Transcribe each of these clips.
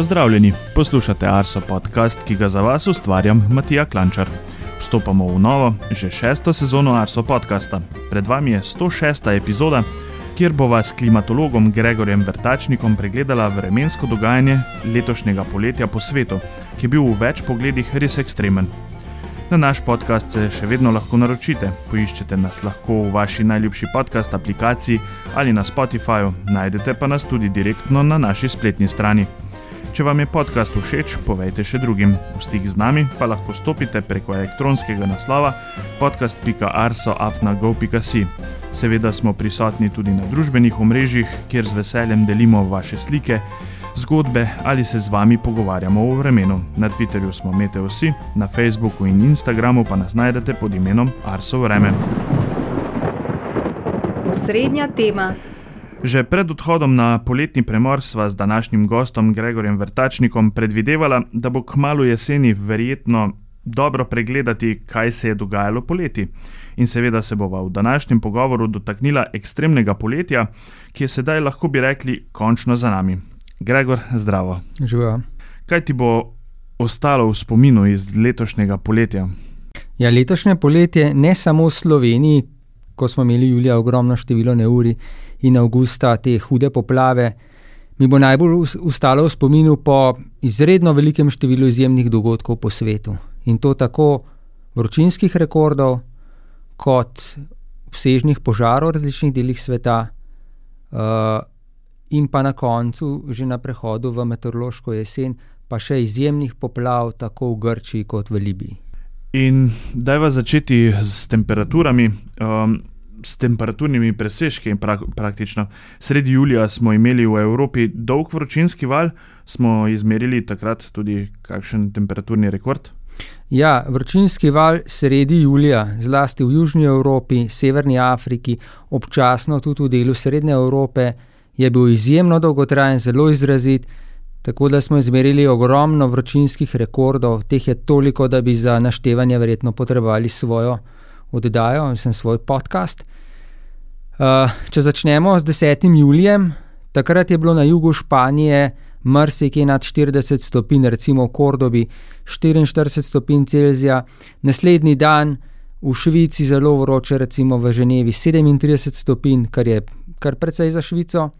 Pozdravljeni, poslušate Arso podcast, ki ga za vas ustvarjam Matija Klančar. Vstopamo v novo, že šesto sezono Arso podcasta. Pred vami je 106. epizoda, kjer bova s klimatologom Gregorjem Vrtačnikom pregledala vremensko dogajanje letošnjega poletja po svetu, ki je bil v več pogledih res ekstremen. Na naš podcast se še vedno lahko naročite. Poiščete nas lahko v vaši najljubši podcast aplikaciji ali na Spotifyju, najdete pa nas tudi direktno na naši spletni strani. Če vam je podcast všeč, povejte še drugim. V stik z nami pa lahko stopite preko elektronskega naslova podcast.arso.afnago.si. Seveda smo prisotni tudi na družbenih omrežjih, kjer z veseljem delimo vaše slike zgodbe ali se z vami pogovarjamo o vremenu. Na Twitterju smo Meteosi, na Facebooku in Instagramu pa nas najdete pod imenom Arso Vreme. Osrednja tema. Že pred odhodom na poletni premor sva z današnjim gostom Gregorjem Vrtačnikom predvidevala, da bo kmalo jeseni verjetno dobro pregledati, kaj se je dogajalo poleti. In seveda se bova v današnjem pogovoru dotaknila ekstremnega poletja, ki je sedaj lahko bi rekli končno za nami. Gregor, zdravo. Živijo. Kaj ti bo ostalo v spominu iz letošnjega poletja? Ja, letošnje poletje, ne samo v Sloveniji, ko smo imeli julija ogromno število neuri in avgusta te hude poplave, mi bo najbolj ostalo v spominu po izredno velikem številu izjemnih dogodkov po svetu. In to tako vročinskih rekordov, kot obsežnih požarov v različnih delih sveta. Uh, in pa na koncu, že na prehodu v meteorološko jesen, pa še izjemnih poplav, tako v Grčiji kot v Libiji. In da je začeti s temperaturami, um, s temperaturnimi presežki. Pra, praktično sredi julija smo imeli v Evropi dolg vročinski val, smo izmerili takrat tudi kakšen temperaturni rekord. Ja, vročinski val sredi julija, zlasti v Južni Evropi, Severni Afriki, občasno tudi v delu Srednje Evrope je bil izjemno dolgotrajen, zelo izrazit, tako da smo izmerili ogromno vročinskih rekordov, teh je toliko, da bi za naštevanje verjetno potrebovali svojo oddajo, mislim, svoj podcast. Uh, če začnemo s 10. julijem, takrat je bilo na jugu Španije marsikaj nad 40 stopinj, recimo v Kordobi 44 stopinj Celzija, naslednji dan v Švici zelo vroče, recimo v Ženevi 37 stopinj, kar je kar precej za Švico.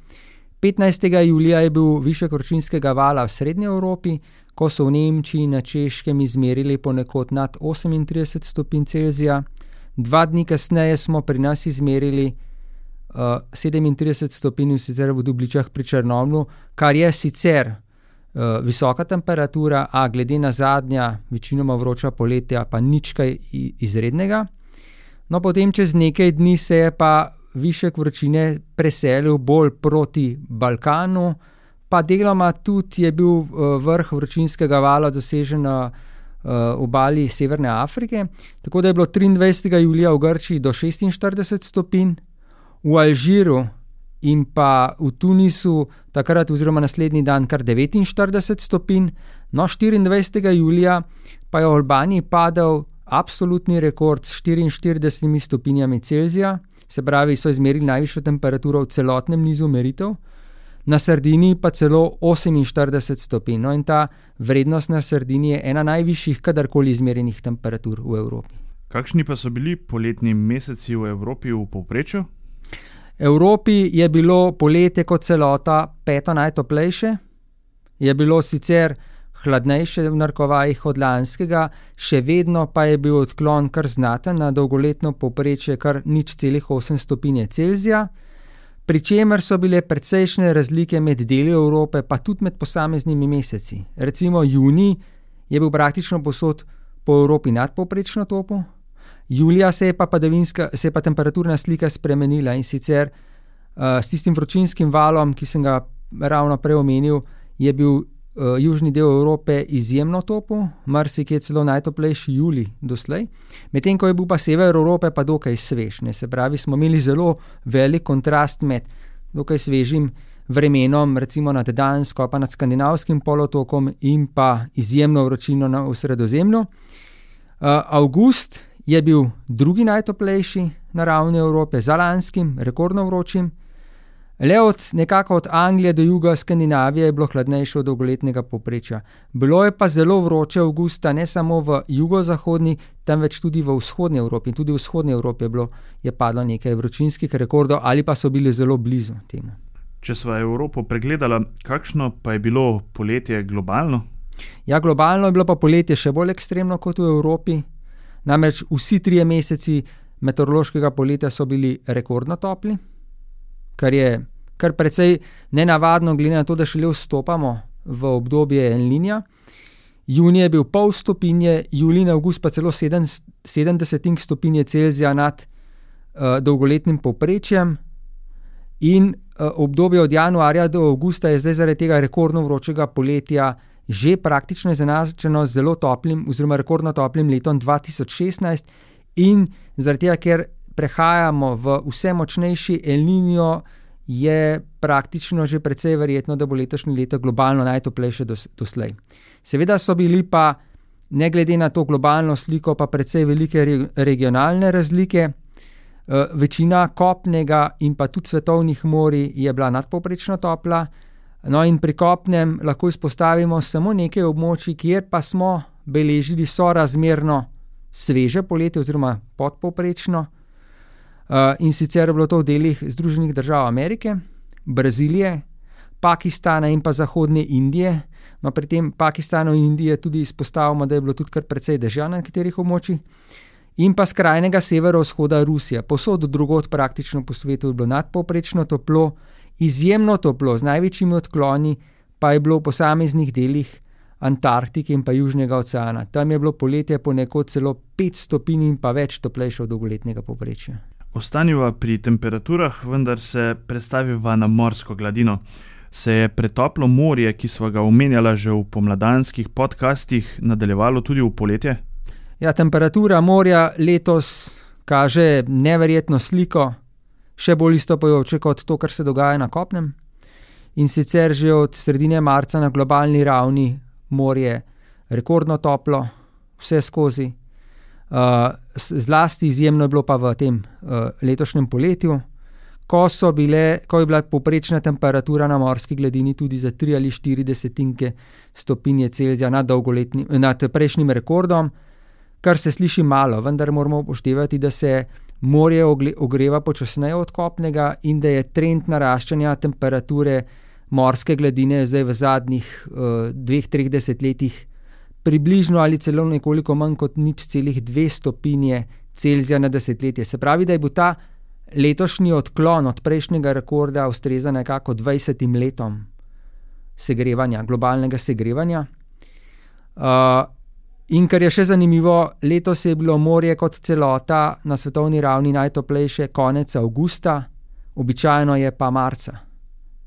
15. julija je bil višek vročinskega vala v Srednji Evropi, ko so v Nemčiji na Češkem izmerili ponekod nad 38 stopinj Celzija. Dva dni kasneje smo pri nas izmerili uh, 37 stopinj, sicer v Dubličah pri Črnomlu, kar je sicer uh, visoka temperatura, a glede na zadnja, večinoma vroča poletja, pa nič kaj izrednega. No, potem čez nekaj dni se je pa višek vročine preselil bolj proti Balkanu, pa deloma tudi je bil eh, vrh vročinskega vala dosežen uh, obali Severne Afrike. Tako da je bilo 23. julija v Grčiji do 46 stopinj, v Alžiru in pa v Tunisu takrat, oziroma naslednji dan, kar 49 stopinj, no 24. julija pa je v Albaniji padel absolutni rekord s 44 stopinjami Celzija se pravi, so izmerili najvišjo temperaturo v celotnem nizu meritev, na Sardini pa celo 48 stopinj. No, in ta vrednost na Sardini je ena najvišjih kadarkoli izmerjenih temperatur v Evropi. Kakšni pa so bili poletni meseci v Evropi v povprečju? Evropi je bilo poletje kot celota peto najtoplejše, je bilo sicer hladnejše v narkovajih od lanskega, še vedno pa je bil odklon kar znaten na dolgoletno povprečje kar nič celih 8 stopinje Celzija, pri čemer so bile precejšnje razlike med deli Evrope, pa tudi med posameznimi meseci. Recimo juni je bil praktično posod po Evropi nadpovprečno topo, julija se je pa, se je pa temperaturna slika spremenila in sicer uh, s tistim vročinskim valom, ki sem ga ravno prej omenil, je bil južni del Evrope izjemno topo, marsikje celo najtoplejši juli doslej, medtem ko je bil pa sever Evrope pa dokaj svež. Ne? Se pravi, smo imeli zelo velik kontrast med dokaj svežim vremenom, recimo nad Dansko, pa nad Skandinavskim polotokom in pa izjemno vročino na sredozemlju. Uh, August je bil drugi najtoplejši na ravni Evrope, za lanskim, rekordno vročim. Le od nekako od Anglije do juga Skandinavije je bilo hladnejše od dolgoletnega povprečja. Bilo je pa zelo vroče avgusta ne samo v jugozahodni, temveč tudi v vzhodni Evropi. In tudi v vzhodni Evropi je, bilo, je padlo nekaj vročinskih rekordov ali pa so bili zelo blizu temu. Če smo Evropo pregledali, kakšno pa je bilo poletje globalno? Ja, globalno je bilo pa poletje še bolj ekstremno kot v Evropi. Namreč vsi trije meseci meteorološkega poletja so bili rekordno topli, kar je kar precej nenavadno, glede na to, da šele vstopamo v obdobje Enlinja. Junij je bil pol stopinje, julij in avgust pa celo 70 stopinje Celzija nad uh, dolgoletnim povprečjem. In uh, obdobje od januarja do avgusta je zdaj zaradi tega rekordno vročega poletja že praktično izenačeno z zelo toplim, oziroma rekordno toplim letom 2016, in zaradi tega, ker prehajamo v vse močnejši Elinijo, je praktično že precej verjetno, da bo letošnje leto globalno najtoplejše doslej. Seveda so bili pa, ne glede na to globalno sliko, pa precej velike regionalne razlike. Eh, večina kopnega in pa tudi svetovnih morij je bila nadpoprečno topla, no in pri kopnem lahko izpostavimo samo nekaj območij, kjer pa smo beležili sorazmerno sveže poletje oziroma podpoprečno. Uh, in sicer je bilo to v delih Združenih držav Amerike, Brazilije, Pakistana in pa Zahodne Indije. No, pri tem Pakistanu in Indiji tudi izpostavljamo, da je bilo tudi kar precej dežja na nekaterih območjih. In pa skrajnega severovzhoda Rusije, posod drugot praktično po svetu je bilo nadpovprečno toplo, izjemno toplo, z največjimi odkloni pa je bilo v posameznih delih Antarktike in pa Južnega oceana. Tam je bilo poletje ponekod celo 5 stopinj in pa več toplejše od dolgoletnega povprečja. Ostaniva pri temperaturah, vendar se predstaviva na morsko gladino. Se je pretoplo morje, ki smo ga omenjali že v pomladanskih podcastih, nadaljevalo tudi v poletje? Ja, temperatura morja letos kaže neverjetno sliko, še bolj istopajoče kot to, kar se dogaja na kopnem. In sicer že od sredine marca na globalni ravni morje rekordno toplo, vse skozi. Uh, zlasti izjemno je bilo pa v tem uh, letošnjem poletju, ko, bile, ko je bila poprečna temperatura na morski gladini tudi za 3 ali 4 desetinke stopinje Celzija nad, nad prejšnjim rekordom, kar se sliši malo, vendar moramo upoštevati, da se morje ogreva počasneje od kopnega in da je trend naraščanja temperature morske gladine zdaj v zadnjih uh, dveh, treh desetletjih približno ali celo nekoliko manj kot nič celih dve stopinje Celzija na desetletje. Se pravi, da je bil ta letošnji odklon od prejšnjega rekorda ustrezan nekako 20 letom segrevanja, globalnega segrevanja. Uh, in kar je še zanimivo, letos je bilo morje kot celota na svetovni ravni najtoplejše konec avgusta, običajno je pa marca.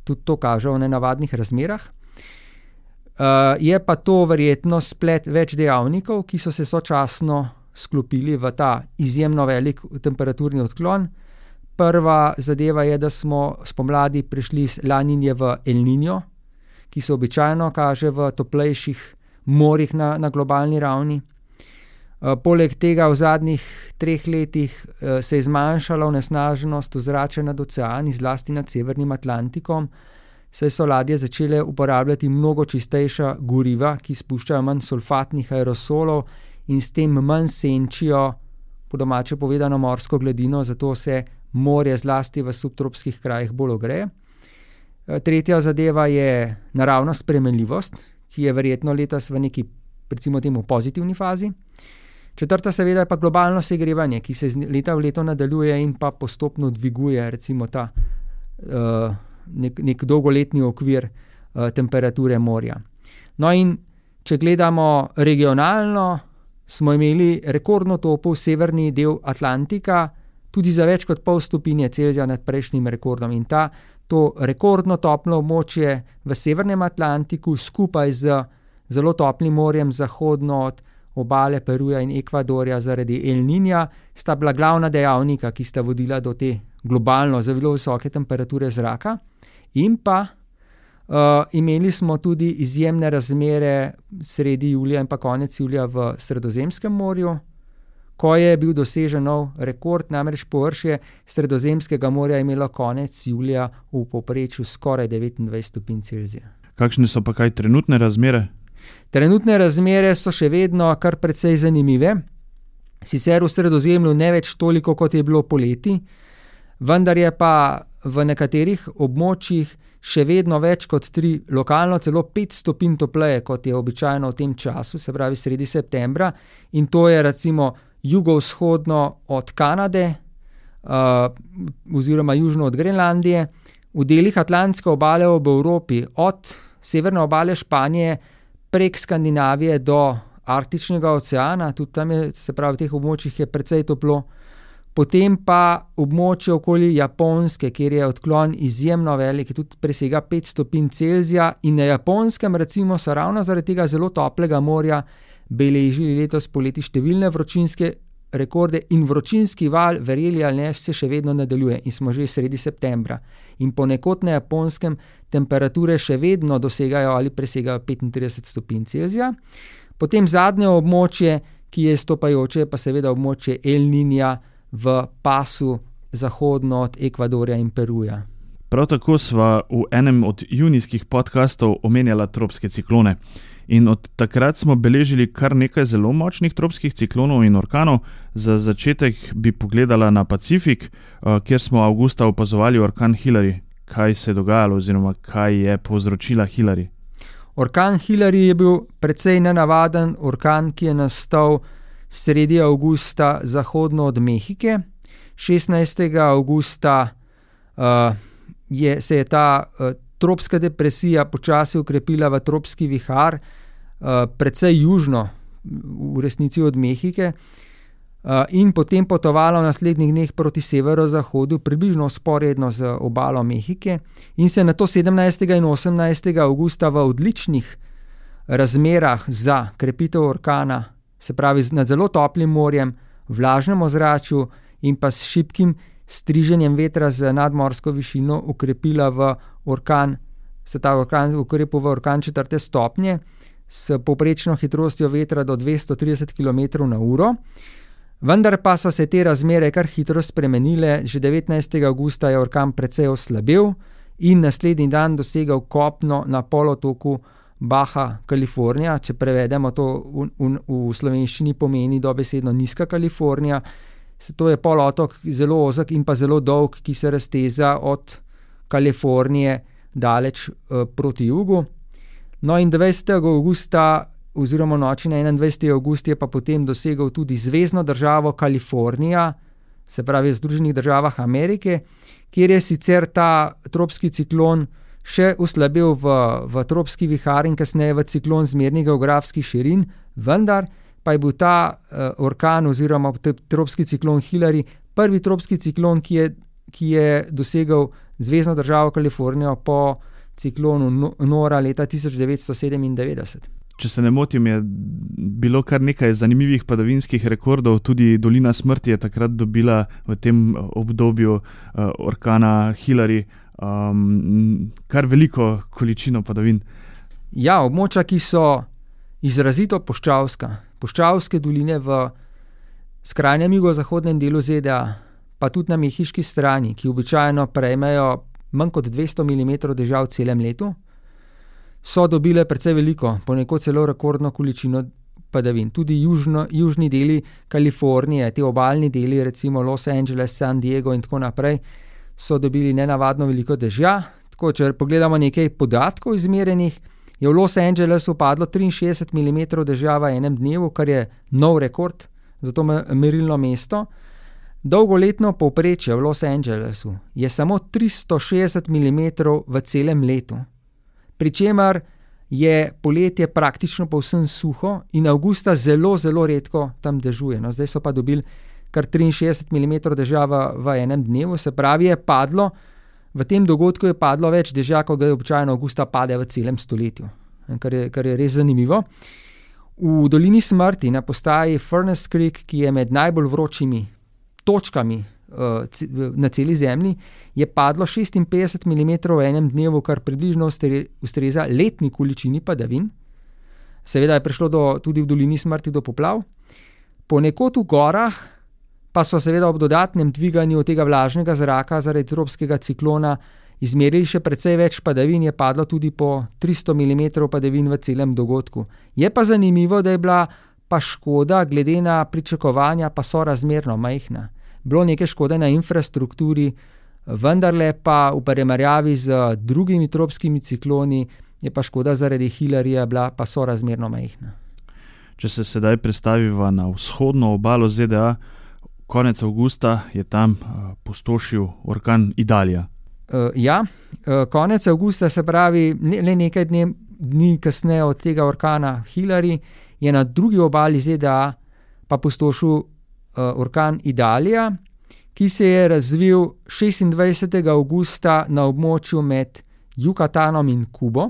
Tudi to kaže v nenavadnih razmerah. Uh, je pa to verjetno splet več dejavnikov, ki so se sočasno sklopili v ta izjemno velik temperaturni odklon. Prva zadeva je, da smo spomladi prišli iz Laninje v El Niño, ki se običajno kaže v toplejših morjih na, na globalni ravni. Uh, poleg tega v zadnjih treh letih uh, se je zmanjšala onesnaženost ozračja nad oceani, zlasti nad Severnim Atlantikom, uh, saj so ladje začele uporabljati mnogo čistejša goriva, ki spuščajo manj sulfatnih aerosolov in s tem manj senčijo, po domače povedano, morsko gladino, zato se morje zlasti v subtropskih krajih bolj ogreje. E, tretja zadeva je naravna spremenljivost, ki je verjetno letos v neki, recimo, temu pozitivni fazi. Četrta, seveda, je pa globalno segrevanje, ki se iz leta v leto nadaljuje in pa postopno dviguje, recimo, ta uh, nek, nek dolgoletni okvir uh, temperature morja. No, in če gledamo regionalno, smo imeli rekordno topo severni del Atlantika, tudi za več kot pol stopinje Celzija nad prejšnjim rekordom. In ta, to rekordno toplo območje v severnem Atlantiku, skupaj z zelo toplim morjem zahodno od obale Peruja in Ekvadorja zaradi El Niña, sta bila glavna dejavnika, ki sta vodila do te globalno zelo visoke temperature zraka. In pa uh, imeli smo tudi izjemne razmere sredi julija in pa konec julija v Sredozemskem morju, ko je bil dosežen nov rekord, namreč površje Sredozemskega morja je imelo konec julija v povprečju skoraj 29 stopinj Celzija. Kakšne so pa kaj trenutne razmere? Trenutne razmere so še vedno kar precej zanimive. Sicer v sredozemlju ne več toliko, kot je bilo poleti, vendar je pa v nekaterih območjih še vedno več kot tri, lokalno celo pet stopinj topleje, kot je običajno v tem času, se pravi sredi septembra, in to je recimo jugovzhodno od Kanade uh, oziroma južno od Grenlandije, v delih Atlantske obale ob Evropi, od severne obale Španije prek Skandinavije do Arktičnega oceana, tudi tam je, se pravi, v teh območjih je precej toplo. Potem pa območje okoli Japonske, kjer je odklon izjemno velik, tudi presega 5 stopinj Celzija, in na Japonskem, recimo, so ravno zaradi tega zelo toplega morja beležili letos poleti številne vročinske rekorde, in vročinski val, verjeli ali ne, se še vedno nadaljuje, in smo že sredi septembra. In ponekod na Japonskem temperature še vedno dosegajo ali presegajo 35 stopinj Celzija. Potem zadnje območje, ki je stopajoče, pa seveda območje El Ninja v pasu zahodno od Ekvadorja in Peruja. Prav tako smo v enem od junijskih podkastov omenjali tropske ciklone. In od takrat smo beležili kar nekaj zelo močnih tropskih ciklonov in orkanov. Za začetek bi pogledala na Pacifik, eh, kjer smo avgusta opazovali orkan Hillary. Kaj se je dogajalo, oziroma kaj je povzročila Hillary? Orkan Hillary je bil precej nenavaden orkan, ki je nastal sredi avgusta zahodno od Mehike. 16. avgusta uh, je, se je ta uh, tropska depresija počasi ukrepila v tropski vihar, uh, precej južno, v resnici od Mehike. Uh, in potem potovalo v naslednjih dneh proti severozahodu, približno sporedno z obalo Mehike, in se na to 17. in 18. avgusta v odličnih razmerah za krepitev orkana, se pravi nad zelo toplim morjem, vlažnem ozračju in pa s šibkim striženjem vetra z nadmorsko višino, ukrepila v orkan, se ta orkan ukrepil v orkan četrte stopnje, s povprečno hitrostjo vetra do 230 km/h. Vendar pa so se te razmere kar hitro spremenile, že 19. augusta je orkan precej oslabel in naslednji dan dosegel kopno na polotoku Baja California, če prevedemo to v, v, v slovenščini, pomeni dobesedno nizka Kalifornija. To je polotok zelo ozek in pa zelo dolg, ki se razteza od Kalifornije daleč eh, proti jugu. No, in 20. augusta oziroma noči na 21. august je pa potem dosegel tudi zvezdno državo Kalifornija, se pravi v Združenih državah Amerike, kjer je sicer ta tropski ciklon še uslabil v, v tropski vihar in kasneje v ciklon zmernih geografskih širin, vendar pa je bil ta uh, orkan oziroma tropski ciklon Hillary prvi tropski ciklon, ki je, ki je dosegel zvezdno državo Kalifornijo po ciklonu no-, Nora leta 1997. Če se ne motim, je bilo kar nekaj zanimivih padavinskih rekordov, tudi Dolina smrti je takrat dobila v tem obdobju uh, orkana Hillary um, kar veliko količino padavin. Ja, območja, ki so izrazito poščavska, poščavske doline v skrajnem jugozahodnem delu ZDA, pa tudi na mehiški strani, ki običajno prejmejo manj kot 200 mm dežja v celem letu so dobile precej veliko, ponekod celo rekordno količino padavin. Tudi južno, južni deli Kalifornije, ti obaljni deli, recimo Los Angeles, San Diego in tako naprej, so dobili nenavadno veliko dežja. Tako, če pogledamo nekaj podatkov izmerjenih, je v Los Angelesu padlo 63 mm dežja v enem dnevu, kar je nov rekord za to merilno mesto. Dolgoletno povprečje v Los Angelesu je samo 360 mm v celem letu pri čemer je poletje praktično povsem suho in avgusta zelo, zelo redko tam dežuje. No, zdaj so pa dobili kar 63 mm dežja v, v enem dnevu, se pravi, je padlo, v tem dogodku je padlo več dežja, kot ga je običajno avgusta pade v celem stoletju, kar je, kar je res zanimivo. V dolini smrti na postaji Furnace Creek, ki je med najbolj vročimi točkami na celi Zemlji, je padlo 56 mm v enem dnevu, kar približno ustreza letni količini padavin. Seveda je prišlo do, tudi v dolini smrti do poplav. ponekod v gorah pa so seveda ob dodatnem dviganju tega vlažnega zraka zaradi tropskega ciklona izmerili še precej več padavin, je padlo tudi po 300 mm padavin v celem dogodku. Je pa zanimivo, da je bila pa škoda, glede na pričakovanja, pa sorazmerno majhna. Bilo nekaj škode na infrastrukturi, vendarle pa v primerjavi z drugimi tropskimi cikloni je pa škoda zaradi Hilarija bila pa sorazmerno majhna. Če se sedaj predstaviva na vzhodno obalo ZDA, konec avgusta je tam pustošil orkan Idalija. Uh, ja, uh, konec avgusta, se pravi, le nekaj dne, dni kasneje od tega orkana Hillary, je na drugi obali ZDA pa pustošil uh, orkan Idalija, ki se je razvil 26. avgusta na območju med Jukatanom in Kubo.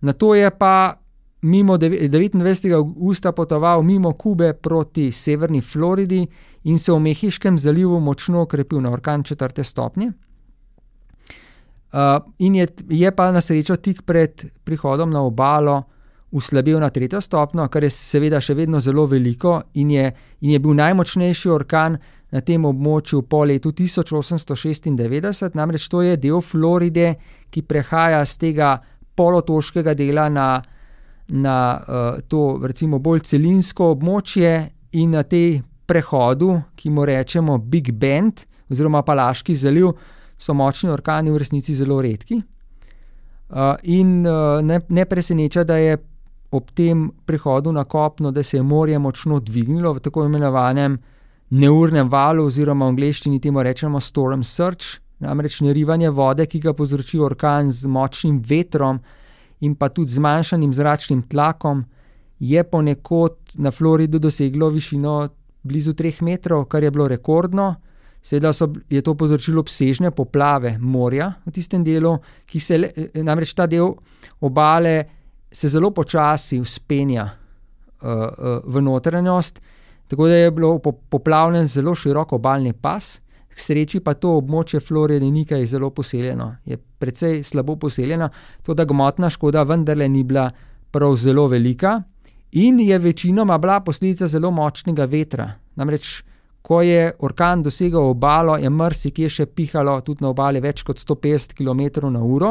Na to je pa mimo 29. avgusta potoval mimo Kube proti severni Floridi in se v Mehiškem zalivu močno okrepil na orkan četrte stopnje. Uh, in je, je pa na srečo tik pred prihodom na obalo uslabil na tretjo stopnjo, kar je seveda še vedno zelo veliko, in je, in je bil najmočnejši orkan na tem območju po letu 1896, namreč to je del Floride, ki prehaja z tega polotoškega dela na, na uh, to, recimo, bolj celinsko območje in na tej prehodu, ki mu rečemo Big Bend oziroma Palaški zaliv so močni orkani v resnici zelo redki. Uh, in uh, ne, ne preseneča, da je ob tem prihodu na kopno, da se je morje močno dvignilo v tako imenovanem neurnem valu, oziroma v angleščini temu rečemo storm surge, namreč nerivanje vode, ki ga povzroči orkan z močnim vetrom in pa tudi zmanjšanim zračnim tlakom, je ponekod na Floridu doseglo višino blizu 3 metrov, kar je bilo rekordno. Seveda so, je to povzročilo obsežne poplave morja v tistem delu, ki se namreč ta del obale se zelo počasi uspenja uh, uh, v notranjost, tako da je bilo poplavljen zelo širok obalni pas. K sreči pa to območje Floride ni kaj zelo poseljeno, je precej slabo poseljeno, to da gmotna škoda vendarle ni bila prav zelo velika in je večinoma bila posledica zelo močnega vetra. Namreč Ko je orkan dosegal obalo, je marsikje še pihalo tudi na obali več kot 150 km/h.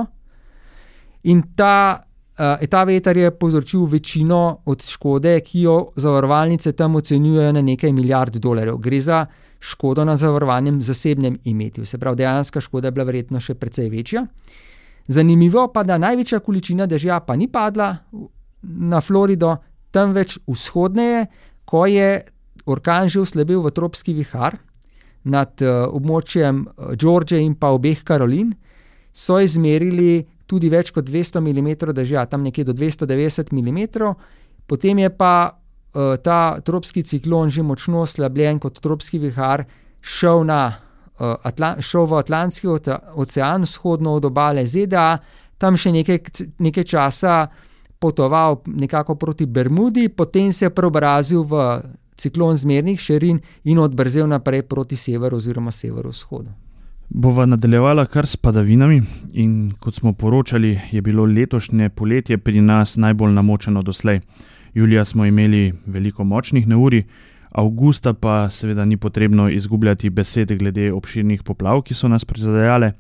In ta, uh, ta veter je povzročil večino od škode, ki jo zavarovalnice tam ocenjujejo na nekaj milijard dolarjev. Gre za škodo na zavarovanem zasebnem imetju, se pravi, dejansko škoda je bila verjetno še precej večja. Zanimivo pa je, da največja količina dežja pa ni padla na Florido, temveč vzhodneje, ko je orkan že uslabil v tropski vihar nad uh, območjem eh, Georgije in pa obeh Karolin, so izmerili tudi več kot 200 mm dežja, tam nekje do 290 mm, potem je pa uh, ta tropski ciklon že močno oslabljen kot tropski vihar šel, na, uh, Atla šel v Atlantski ocean, vzhodno od obale ZDA, tam še nekaj, nekaj časa potoval nekako proti Bermudi, potem se je preobrazil v ciklon zmernih širin in odbrzel naprej proti severu oziroma severovzhodu. Bova nadaljevala kar s padavinami, in kot smo poročali, je bilo letošnje poletje pri nas najbolj namočeno doslej. Julija smo imeli veliko močnih neurij, avgusta pa seveda ni potrebno izgubljati besede glede obširnih poplav, ki so nas prizadejale.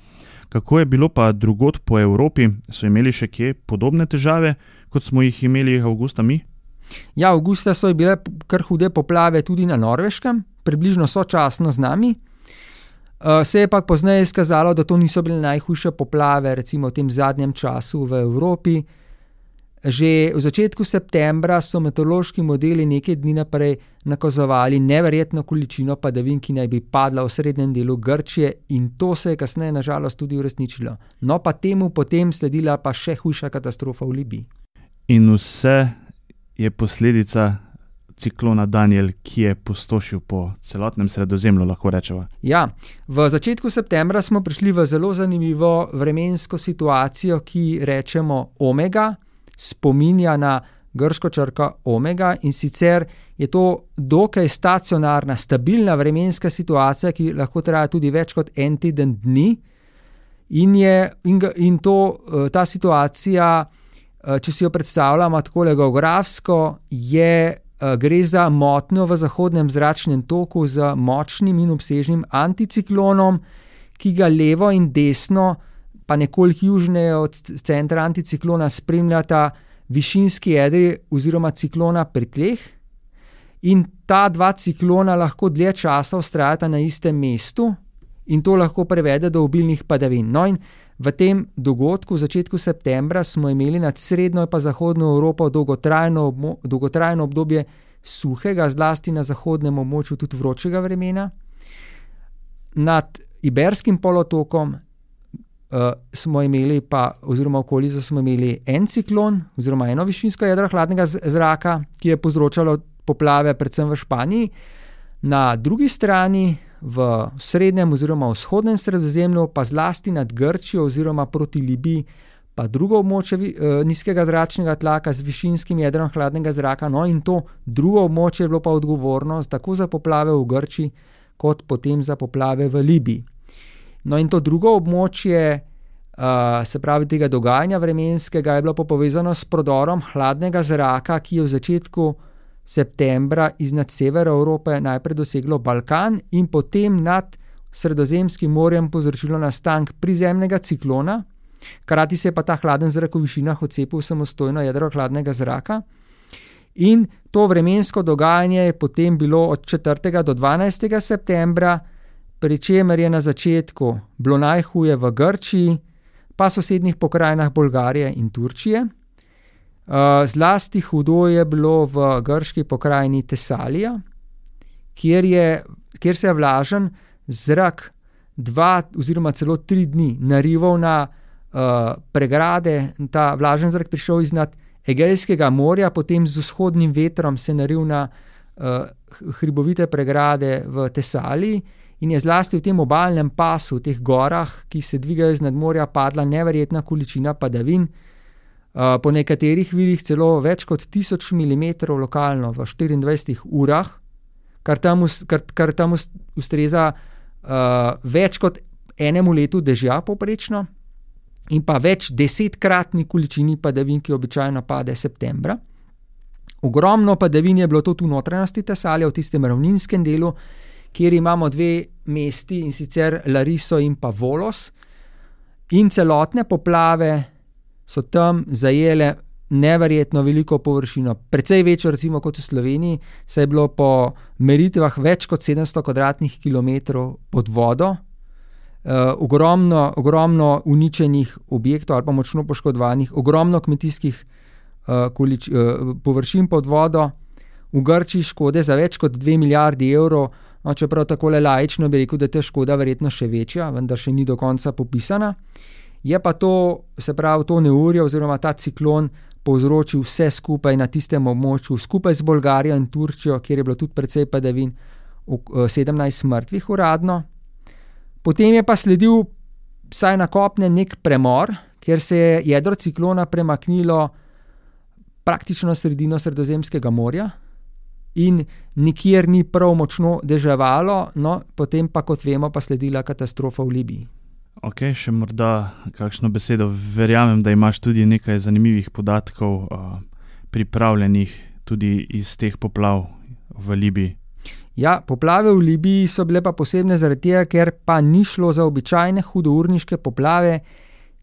Kako je bilo pa drugot po Evropi, so imeli še kje podobne težave, kot smo jih imeli avgusta mi? Ja, avgusta so bile kar hude poplave tudi na Norveškem, približno sočasno z nami. Uh, se je pa pozneje izkazalo, da to niso bile najhujše poplave, recimo v tem zadnjem času v Evropi. Že v začetku septembra so meteorološki modeli nekaj dni naprej nakazovali neverjetno količino padavin, ki naj bi padla v srednjem delu Grčije, in to se je kasneje, nažalost, tudi uresničilo. No, pa temu potem sledila pa še hujša katastrofa v Libiji. In vse je posledica ciklona Daniel, ki je pustošil po celotnem sredozemlju, lahko rečemo. Ja, v začetku septembra smo prišli v zelo zanimivo vremensko situacijo, ki rečemo Omega, spominja na grško črko Omega in sicer je to dokaj stacionarna, stabilna vremenska situacija, ki lahko traja tudi več kot en teden dni. In, je, in, in to, eh, ta situacija. Eh, če si jo predstavljamo tako geografsko, je gre za motnjo v zahodnem zračnem toku z močnim in obsežnim anticiklonom, ki ga levo in desno, pa nekoliko južneje od centra anticiklona, spremljata višinski jedri oziroma ciklona pri tleh. In ta dva ciklona lahko dlje časa vztrajata na istem mestu, in to lahko privede do obilnih padavin. No, in v tem dogodku, v začetku septembra, smo imeli nad srednjo in zahodno Evropo dolgotrajno, dolgotrajno obdobje suhega, zlasti na zahodnem območju tudi vročega vremena. Nad Iberskim polotokom uh, smo imeli, pa, oziroma okolico smo imeli en ciklon, oziroma eno višinsko jedro hladnega zraka, ki je povzročalo poplave, predvsem v Španiji, na drugi strani, v srednjem oziroma vzhodnem sredozemlju, pa zlasti nad Grčijo oziroma proti Libiji, pa drugo območje uh, nizkega zračnega tlaka z višinskim jedrom hladnega zraka. No, in to drugo območje je bilo pa odgovorno tako za poplave v Grčiji, kot potem za poplave v Libiji. No, in to drugo območje, uh, se pravi tega dogajanja vremenskega, je bilo povezano s prodorom hladnega zraka, ki je v začetku septembra iznad severa Evrope najprej doseglo Balkan in potem nad Sredozemskim morjem povzročilo nastanek prizemnega ciklona. Hkrati se je pa ta hladen zrak v višinah odcepil samostojno jedro hladnega zraka. In to vremensko dogajanje je potem bilo od 4. do 12. septembra, pri čemer je na začetku bilo najhuje v Grčiji, pa sosednjih pokrajinah Bolgarije in Turčije. Uh, zlasti hudo je bilo v grški pokrajini Tesalija, kjer, je, kjer se je vlažen zrak dva oziroma celo tri dni narival na uh, pregrade. Ta vlažen zrak prišel iznad Egejskega morja, potem z vzhodnim vetrom se je naril na uh, hribovite pregrade v Tesaliji in je zlasti v tem obalnem pasu, v teh gorah, ki se dvigajo iznad morja, padla neverjetna količina padavin. Uh, po nekaterih virih celo več kot 1000 mm lokalno v 24 urah, kar tam, kar, kar tam ustreza uh, več kot enemu letu dežja, poprečno, in pa več desetkratni količini padavin, ki običajno pade septembra. Ogromno padavin je bilo tudi v notranjosti Tesalija, v tistem ravninskem delu, kjer imamo dve mesti in sicer Lariso in pa Volos, in celotne poplave so tam zajele neverjetno veliko površino, precej večjo recimo kot v Sloveniji, saj je bilo po meritvah več kot 700 km2 pod vodo. Uh, ogromno, ogromno uničenih objektov ali pa močno poškodovanih, ogromno kmetijskih uh, količ, uh, površin pod vodo, v Grčiji škode za več kot 2 milijardi evrov, No, čeprav tako le lajično bi rekel, da je ta škoda verjetno še večja, vendar še ni do konca popisana. Je pa to, se pravi, to neurje oziroma ta ciklon povzročil vse skupaj na tistem območju, skupaj z Bolgarijo in Turčijo, kjer je bilo tudi precej padavin, 17 eh, mrtvih uradno. Potem je pa sledil, vsaj na kopne, nek premor, ker se je jedro ciklona premaknilo praktično sredino Sredozemskega morja, in nikjer ni prav močno deževalo, no, potem pa, kot vemo, pa sledila katastrofa v Libiji. Ok, še morda kakšno besedo. Verjamem, da imaš tudi nekaj zanimivih podatkov, uh, pripravljenih tudi iz teh poplav v Libiji. Ja, poplave v Libiji so bile pa posebne zaradi tega, ker pa ni šlo za običajne hudourniške poplave,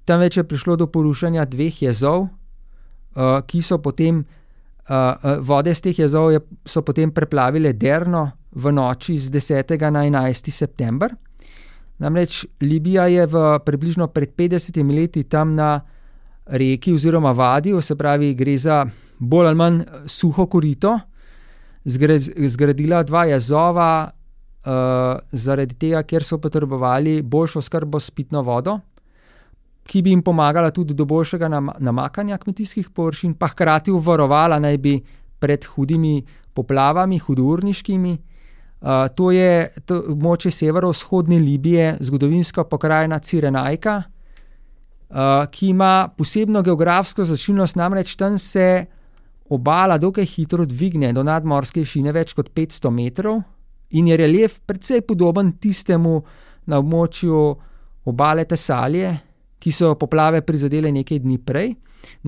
temveč je prišlo do porušanja dveh jezov, uh, ki so potem uh, vode z teh jezov je, so potem preplavile Derno v noči z 10. na 11. september. Namreč Libija je v približno pred 50 leti tam na reki oziroma vadiju, se pravi, gre za bolj ali manj suho korito, zgradila dva jezova, uh, zaradi tega, ker so potrebovali boljšo skrbo s pitno vodo ki bi jim pomagala tudi do boljšega namakanja kmetijskih površin, pa hkrati uvarovala naj bi pred hudimi poplavami, hudourniškimi. Uh, to je območje severovzhodne Libije, zgodovinska pokrajina Cirenajka, uh, ki ima posebno geografsko značilnost, namreč tam se obala dokaj hitro dvigne do nadmorske višine več kot 500 metrov in je relief precej podoben tistemu na območju obale Tesalije, ki so poplave prizadele nekaj dni prej.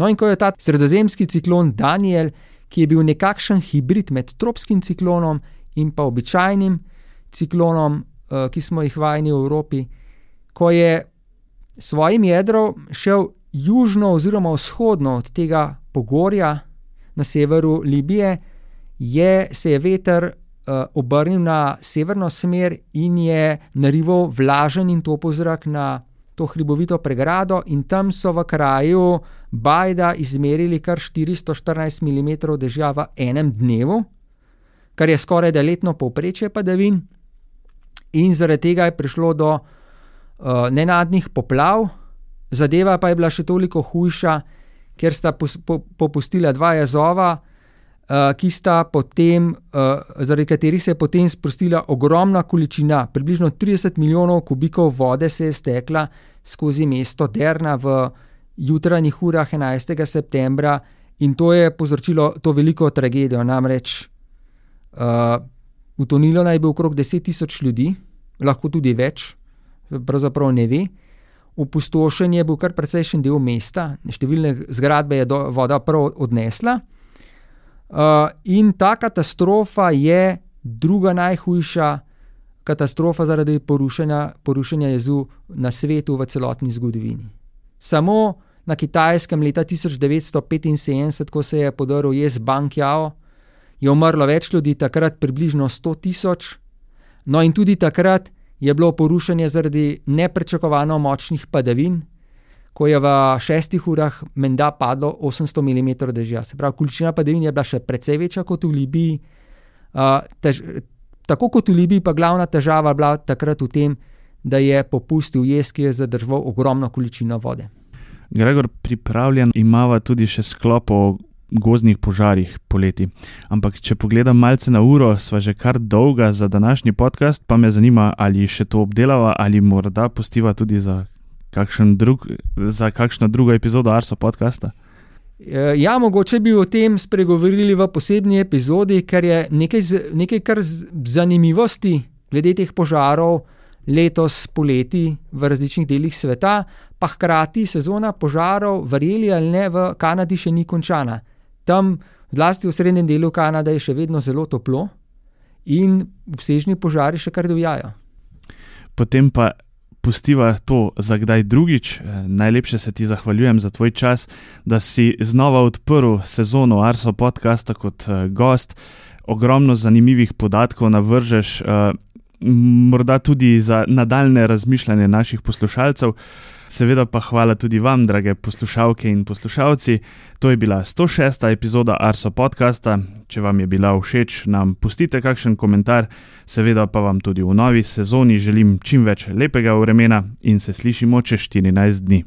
No, in ko je ta sredozemski ciklon Daniel, ki je bil nekakšen hibrid med tropskim ciklonom in pa običajnim ciklonom, uh, ki smo jih vajeni v Evropi, ko je svojim jedrom šel južno oziroma vzhodno od tega pogorja na severu Libije, je, se je veter uh, obrnil na severno smer in je narival vlažen in topov zrak na to hribovito pregrado, in tam so v kraju Bajda izmerili kar 414 mm dežja v enem dnevu, kar je skoraj da letno povprečje padavin, in zaradi tega je prišlo do uh, nenadnih poplav. Zadeva pa je bila še toliko hujša, ker sta popustila dva jezova, uh, ki sta potem, uh, zaradi katerih se je potem sprostila ogromna količina, približno 30 milijonov kubikov vode se je stekla skozi mesto Derna v jutranjih urah 11. septembra, in to je povzročilo to veliko tragedijo. Namreč uh, utonilo naj bi okrog 10 tisoč ljudi, lahko tudi več, pravzaprav ne ve. Opustošen je bil kar precejšen del mesta, številne zgradbe je do, voda prav odnesla. Uh, in ta katastrofa je druga najhujša katastrofa zaradi porušenja, porušenja jezu na svetu v celotni zgodovini. Samo na Kitajskem leta 1975, ko se je podaril jez Bankjao, je umrlo več ljudi, takrat približno 100 tisoč, no in tudi takrat je bilo porušenje zaradi neprečakovano močnih padavin, ko je v šestih urah menda padlo 800 mm dežja. Se pravi, količina padavin je bila še precej večja kot v Libiji. Uh, tež, tako kot v Libiji, pa glavna težava bila takrat v tem, da je popustil jez, ki je zadržal ogromno količino vode. Gregor, pripravljen imamo tudi še sklop o gozdnih požarih poleti. Ampak, če pogledam malce na uro, sva že kar dolga za današnji podcast, pa me zanima, ali še to obdelava ali morda postiva tudi za kakšen drug, za kakšno drugo epizodo Arso podcasta? E, ja, mogoče bi o tem spregovorili v posebni epizodi, ker je nekaj, nekaj kar zanimivosti glede teh požarov letos poleti v različnih delih sveta, pa hkrati sezona požarov, verjeli ali ne, v Kanadi še ni končana. Tam, zlasti v srednjem delu Kanade, je še vedno zelo toplo in obsežni požari še kar divjajo. Potem pa pustiva to za kdaj drugič. Eh, najlepše se ti zahvaljujem za tvoj čas, da si znova odprl sezono Arso podcasta kot uh, gost. Ogromno zanimivih podatkov navržeš, uh, morda tudi za nadaljne razmišljanje naših poslušalcev. Seveda pa hvala tudi vam, drage poslušalke in poslušalci. To je bila 106. epizoda Arso podcasta. Če vam je bila všeč, nam pustite kakšen komentar. Seveda pa vam tudi v novi sezoni želim čim več lepega vremena in se slišimo čez 14 dni.